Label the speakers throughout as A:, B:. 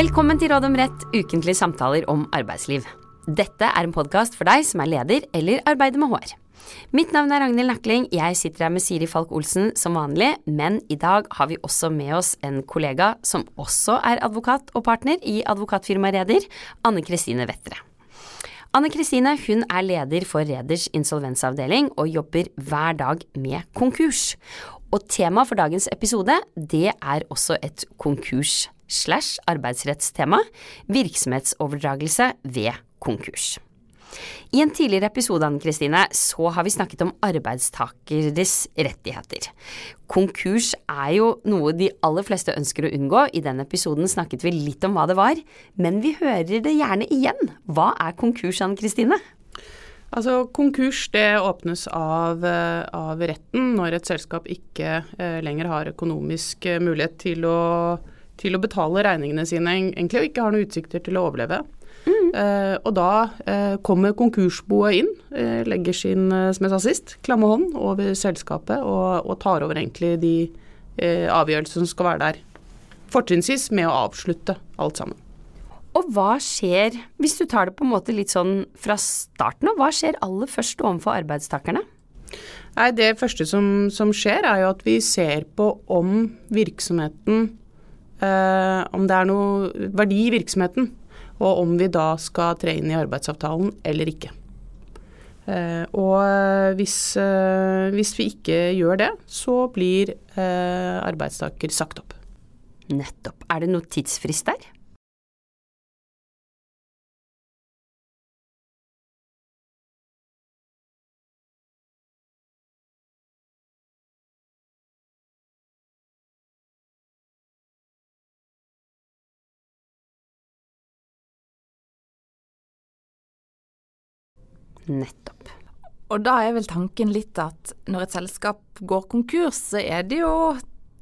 A: Velkommen til Råd om rett, ukentlige samtaler om arbeidsliv. Dette er en podkast for deg som er leder eller arbeider med HR. Mitt navn er Ragnhild Nakling, jeg sitter her med Siri Falk Olsen som vanlig, men i dag har vi også med oss en kollega som også er advokat og partner i advokatfirmaet Reder, Anne Kristine Vettre. Anne Kristine hun er leder for Reders insolvensavdeling og jobber hver dag med konkurs. Og temaet for dagens episode, det er også et konkurs slash arbeidsrettstema, virksomhetsoverdragelse ved konkurs. I en tidligere episode Anne Kristine, så har vi snakket om arbeidstakeres rettigheter. Konkurs er jo noe de aller fleste ønsker å unngå. I den episoden snakket vi litt om hva det var, men vi hører det gjerne igjen. Hva er konkurs, Anne Kristine?
B: Altså, Konkurs det åpnes av, eh, av, retten når et selskap ikke eh, lenger har økonomisk eh, mulighet til å, til å, betale regningene sine egentlig, og ikke har noen utsikter til å overleve. Mm. Eh, og da eh, kommer konkursboet inn, eh, legger sin, som jeg sa sist, klamme hånd over selskapet og, og tar over egentlig de avgjørelsene som skal være der. Fortrinnsvis med å avslutte alt sammen.
A: Og hva skjer, hvis du tar det på en måte litt sånn fra starten av, hva skjer aller først overfor arbeidstakerne?
B: Nei, Det første som, som, skjer, er jo at vi ser på om virksomheten eh, Om det er noe verdi i virksomheten, og om vi da skal tre inn i arbeidsavtalen eller ikke. Eh, og hvis, eh, hvis, vi ikke gjør det, så blir eh, arbeidstaker sagt opp.
A: Nettopp. Er det noe tidsfrist der? Nettopp.
C: Og da er vel tanken litt at når et selskap går konkurs, så er det jo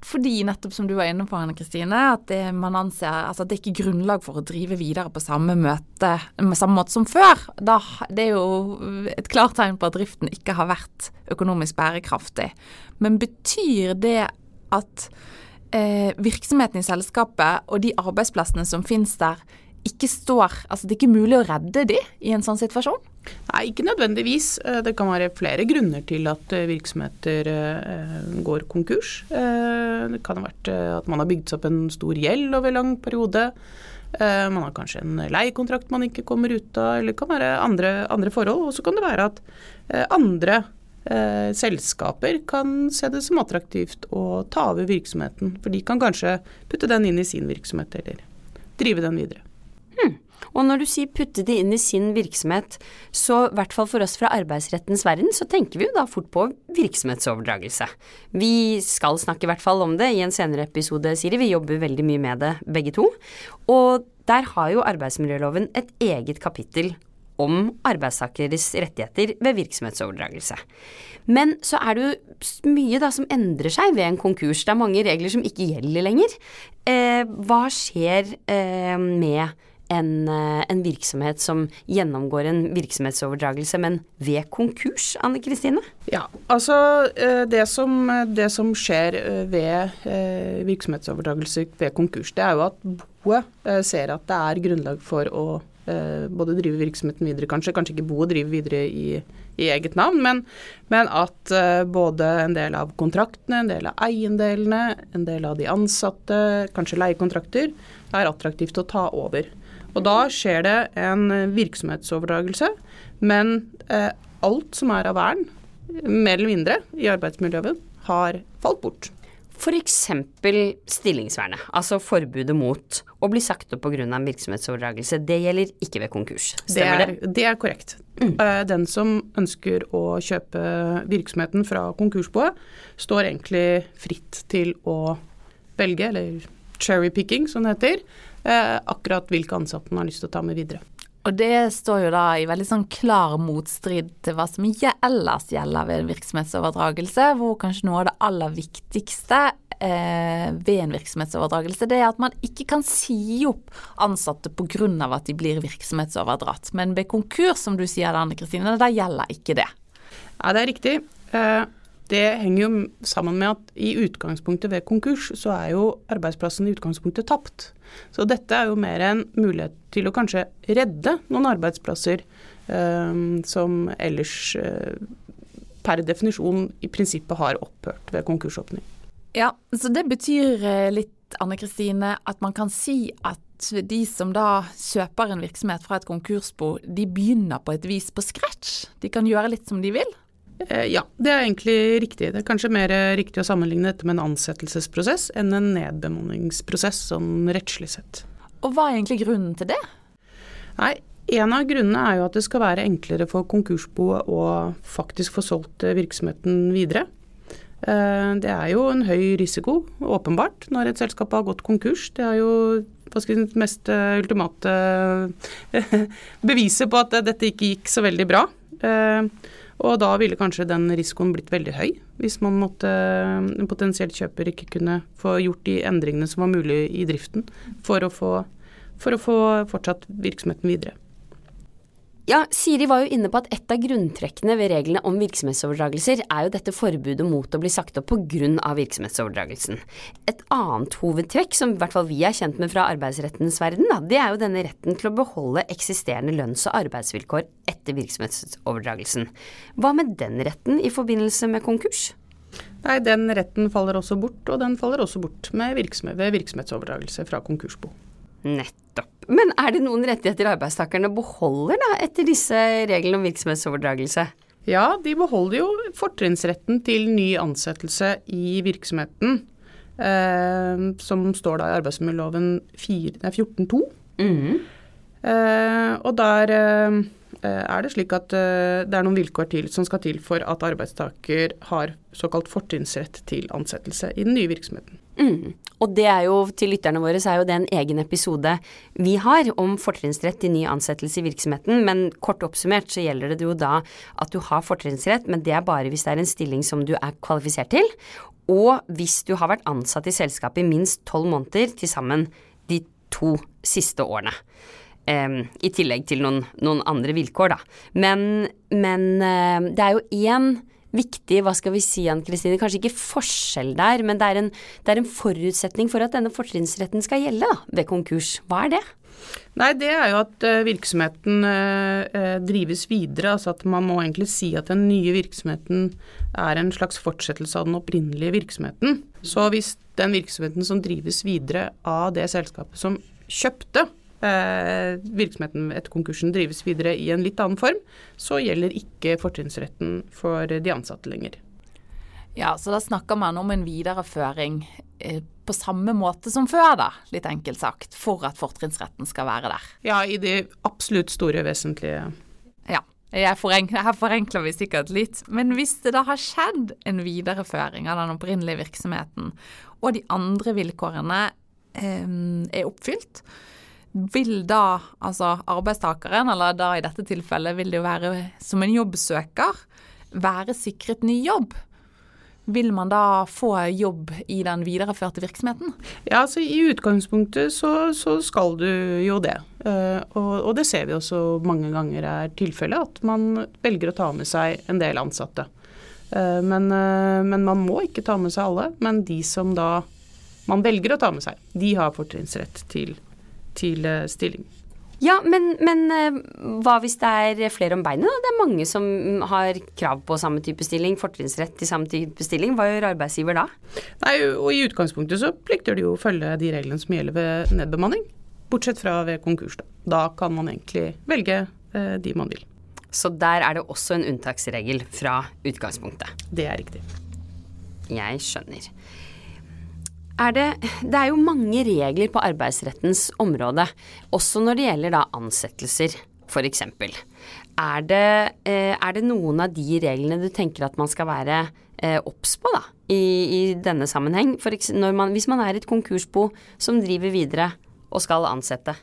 C: fordi, nettopp som du var inne på, Anne Kristine, at det, man anser altså at det ikke er grunnlag for å drive videre på samme, møte, samme måte som før. Da, det er jo et klart tegn på at driften ikke har vært økonomisk bærekraftig. Men betyr det at eh, virksomheten i selskapet og de arbeidsplassene som finnes der, ikke står Altså det er ikke mulig å redde de i en sånn situasjon?
B: Nei, ikke nødvendigvis. Eh, det kan være flere grunner til at eh, virksomheter eh, går konkurs. Det kan ha vært at man har bygd seg opp en stor gjeld over lang periode. Man har kanskje en leiekontrakt man ikke kommer ut av, eller det kan være andre, andre forhold. Og så kan det være at andre selskaper kan se det som attraktivt å ta over virksomheten. For de kan kanskje putte den inn i sin virksomhet, eller drive den videre.
A: Og når du sier putte det inn i sin virksomhet, så i hvert fall for oss fra arbeidsrettens verden, så tenker vi jo da fort på virksomhetsoverdragelse. Vi skal snakke i hvert fall om det i en senere episode, Siri. Vi jobber veldig mye med det begge to. Og der har jo arbeidsmiljøloven et eget kapittel om arbeidstakeres rettigheter ved virksomhetsoverdragelse. Men så er det jo mye da som endrer seg ved en konkurs. Det er mange regler som ikke gjelder lenger. Eh, hva skjer eh, med en, eh, en, virksomhet som gjennomgår en virksomhetsoverdragelse, men ved konkurs, Anne Kristine?
B: Ja, altså eh, det som, det som skjer eh, ved virksomhetsoverdragelse ved konkurs, det er jo at boet ser at det er grunnlag for å både drive virksomheten videre, kanskje, kanskje ikke bo og drive videre i, i eget navn, men, men at både en del av kontraktene, en del av eiendelene, en del av de ansatte, kanskje leiekontrakter, er attraktivt å ta over. Og da skjer det en virksomhetsoverdragelse, men eh, alt som er av vern, mer eller mindre, i arbeidsmiljøloven, har falt bort.
A: F.eks. stillingsvernet, altså forbudet mot å bli sagt opp pga. en virksomhetsoverdragelse. Det gjelder ikke ved konkurs,
B: stemmer det? Er, det? det er korrekt. Mm. Eh, den som ønsker å kjøpe virksomheten fra konkursboet, står egentlig fritt til å velge, eller cherry-picking som det heter, eh, akkurat hvilke ansatte man har lyst til å ta med videre.
C: Og det står jo da i veldig sånn klar motstrid til hva som ellers gjelder ved en virksomhetsoverdragelse, hvor kanskje noe av det aller viktigste eh, ved en virksomhetsoverdragelse, det er at man ikke kan si opp ansatte pga. at de blir virksomhetsoverdratt. Men ved konkurs, som du sier Anne Kristine, da gjelder ikke det.
B: Ja, det er riktig. Eh, det henger jo sammen med at i utgangspunktet ved konkurs, så er jo arbeidsplassen i utgangspunktet tapt. Så dette er jo mer en mulighet til å kanskje redde noen arbeidsplasser eh, som ellers eh, per definisjon i prinsippet har opphørt ved konkursåpning.
C: Ja, så det betyr eh, litt, Anne Kristine, at man kan si at de som da kjøper en virksomhet fra et konkursbo, de begynner på et vis på scratch? De kan gjøre litt som de vil?
B: Eh, ja, det er egentlig riktig. Det er kanskje mer eh, riktig å sammenligne dette med en ansettelsesprosess enn en nedbemanningsprosess, sånn rettslig sett.
C: Og hva er egentlig grunnen til det?
B: Nei, En av grunnene er jo at det skal være enklere for konkursboet å faktisk få solgt eh, virksomheten videre. Det er jo en høy risiko, åpenbart, når et selskap har gått konkurs. Det er jo si, mest ultimate beviset på at dette ikke gikk så veldig bra. Og da ville kanskje den risikoen blitt veldig høy, hvis man måtte, en potensielt kjøper ikke kunne få gjort de endringene som var mulig i driften for å få, for å få fortsatt virksomheten videre.
A: Ja, Siri var jo inne på at et av grunntrekkene ved reglene om virksomhetsoverdragelser er jo dette forbudet mot å bli sagt opp pga. virksomhetsoverdragelsen. Et annet hovedtrekk som i hvert fall vi er kjent med fra arbeidsrettens verden, da, det er jo denne retten til å beholde eksisterende lønns- og arbeidsvilkår etter virksomhetsoverdragelsen. Hva med den retten i forbindelse med konkurs?
B: Nei, Den retten faller også bort, og den faller også bort virksomhet, ved virksomhetsoverdragelse fra konkursbo.
A: Nettopp. Men er det noen rettigheter arbeidstakerne beholder da, etter disse reglene om virksomhetsoverdragelse?
B: Ja, de beholder jo fortrinnsretten til ny ansettelse i virksomheten. Eh, som står da i arbeidsmiljøloven 14-2. Mm. Eh, og der eh, er det slik at eh, det er noen vilkår til som skal til for at arbeidstaker har såkalt fortrinnsrett til ansettelse i den nye virksomheten.
A: Mm. Og det er jo, til lytterne våre, så er jo det en egen episode vi har om fortrinnsrett til ny ansettelse i virksomheten, men kort oppsummert så gjelder det jo da at du har fortrinnsrett, men det er bare hvis det er en stilling som du er kvalifisert til, og hvis du har vært ansatt i selskapet i minst tolv måneder til sammen de to siste årene. Um, I tillegg til noen, noen, andre vilkår, da. Men, men uh, det er jo én viktig, hva skal vi si Ann Kristine, kanskje ikke forskjell der, men det er, en, det er en forutsetning for at denne fortrinnsretten skal gjelde da, ved konkurs. Hva er det?
B: Nei, det er jo at uh, virksomheten uh, drives videre. Altså at man må egentlig si at den nye virksomheten er en slags fortsettelse av den opprinnelige virksomheten. Så hvis den virksomheten som drives videre av det selskapet som kjøpte eh, virksomheten etter konkursen drives videre i en litt annen form, så gjelder ikke fortrinnsretten for de ansatte lenger.
C: Ja, så da snakker man om en videreføring eh, på samme måte som før, da, litt enkelt sagt, for at fortrinnsretten skal være der.
B: Ja, i de absolutt store vesentlige
C: Ja. Forenkler, her forenkler vi sikkert litt, men hvis det da har skjedd en videreføring av den opprinnelige virksomheten, og de andre vilkårene eh, er oppfylt, vil da altså arbeidstakeren, eller da i dette tilfellet vil det jo være som en jobbsøker, være sikret ny jobb? Vil man da få jobb i den videreførte virksomheten?
B: Ja, altså I utgangspunktet så, så skal du jo det. Uh, og, og, det ser vi også mange ganger er tilfellet, at man velger å ta med seg en del ansatte. Uh, men, uh, men, man må ikke ta med seg alle. Men de som da man velger å ta med seg, de har fortrinnsrett til til eh, stilling.
A: Ja, men, men, eh, hva hvis det er flere om beinet? Det er mange som har krav på samme type stilling, fortrinnsrett til samme type stilling. Hva gjør arbeidsgiver da?
B: Nei, og I utgangspunktet så plikter de jo å følge de reglene som gjelder ved nedbemanning. Bortsett fra ved konkurs. Da, da kan man egentlig velge eh, de man vil.
A: Så der er det også en unntaksregel fra utgangspunktet?
B: Det er riktig.
A: Jeg skjønner er det Det er jo mange regler på arbeidsrettens område, også når det gjelder da ansettelser, f.eks. Er, eh, er det noen av de reglene du tenker at man skal være eh, obs på da, i, i, denne sammenheng? For man, hvis man er et konkursbo som driver videre og skal ansette?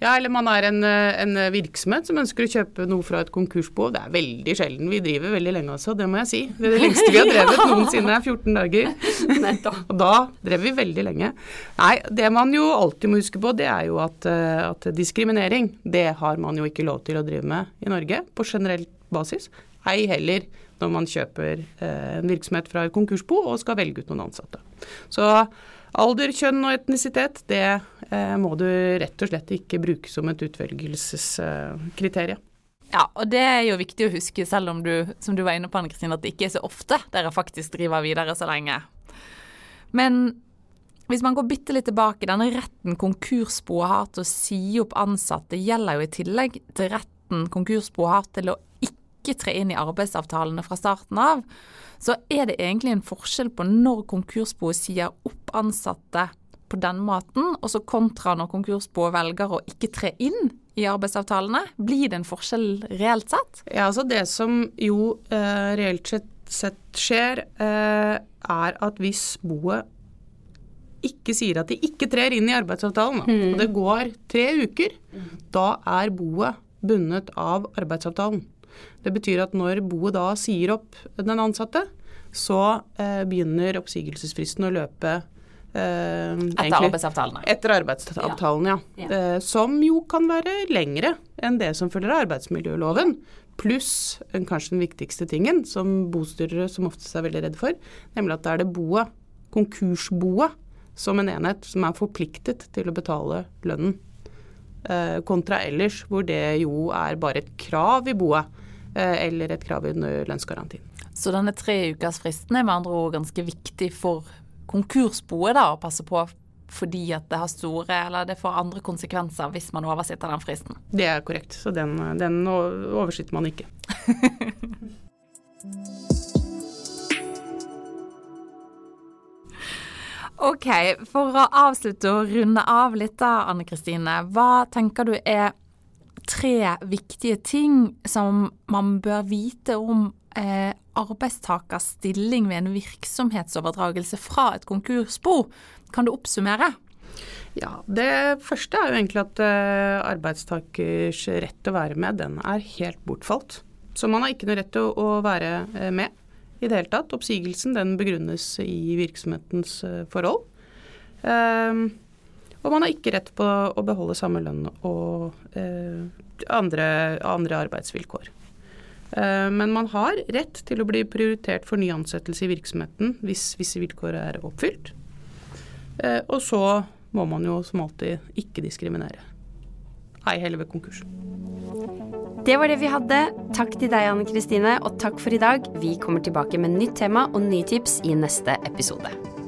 B: Ja, eller man er en, eh, en, virksomhet som ønsker å kjøpe noe fra et konkursbo. Det er veldig sjelden. Vi driver veldig lenge altså, det må jeg si. Det, er det lengste vi har drevet noensinne er 14 dager. Og da drev vi veldig lenge. Nei, det man jo alltid må huske på, det er jo at, eh, at diskriminering, det har man jo ikke lov til å drive med i Norge på generell basis. Ei heller når man kjøper eh, en virksomhet fra et konkursbo og skal velge ut noen ansatte. Så alder, kjønn og etnisitet, det må du rett og slett ikke bruke som et utvelgelseskriterium.
C: Ja, og det er jo viktig å huske, selv om du, som du var inne på, Anne Kristine, at det ikke er så ofte dere faktisk driver videre så lenge. Men hvis man går bitte litt tilbake, denne retten konkursboet har til å si opp ansatte, gjelder jo i tillegg til retten konkursboet har til å ikke tre inn i arbeidsavtalene fra starten av. Så er det egentlig en forskjell på når konkursboet sier opp ansatte på den måten, og så kontra når konkursbo velger å ikke tre inn i arbeidsavtalene? Blir det en forskjell reelt sett?
B: Ja, altså Det som jo eh, reelt sett, sett skjer, eh, er at hvis boet ikke sier at de ikke trer inn i arbeidsavtalen, mm. og det går tre uker, da er boet bundet av arbeidsavtalen. Det betyr at når boet da sier opp den ansatte, så eh, begynner oppsigelsesfristen å løpe
C: Eh, etter arbeidsavtalene.
B: Etter arbeidsavtalen, ja. ja. Eh, som jo kan være lengre enn det som følger av arbeidsmiljøloven. Pluss kanskje den viktigste tingen, som bostyrere som oftest er veldig redde for, nemlig at det er det boet, konkursboet, som en enhet som er forpliktet til å betale lønnen. Eh, kontra ellers, hvor det jo er bare et krav i boet, eh, eller et krav i lønnsgarantien.
C: Så denne treukersfristen er med andre ord ganske viktig for konkursboet da, å passe på fordi at det har store, eller det får andre konsekvenser hvis man oversitter den fristen.
B: Det er korrekt, så den, den oversitter man ikke.
C: ok, for å avslutte og runde av litt da, Anne Kristine. Hva tenker du er tre viktige ting som man bør vite om eh, arbeidstakers stilling ved en virksomhetsoverdragelse fra et konkursbo. Kan du oppsummere?
B: Ja, Det første er jo egentlig at uh, arbeidstakers rett til å være med, den er helt bortfalt. Så man har ikke noe rett til å, være uh, med i det hele tatt. Oppsigelsen den begrunnes i virksomhetens uh, forhold. Ehm, og man har ikke rett på å beholde samme lønn og andre, andre arbeidsvilkår. Eh, men man har rett til å bli prioritert for ny ansettelse i virksomheten hvis visse vilkår er oppfylt. Eh, og så må man jo som alltid ikke diskriminere. Ei heller ved konkurs.
A: Det var det vi hadde. Takk til deg, Anne Kristine, og takk for i dag. Vi kommer tilbake med nytt tema og nye tips i neste episode.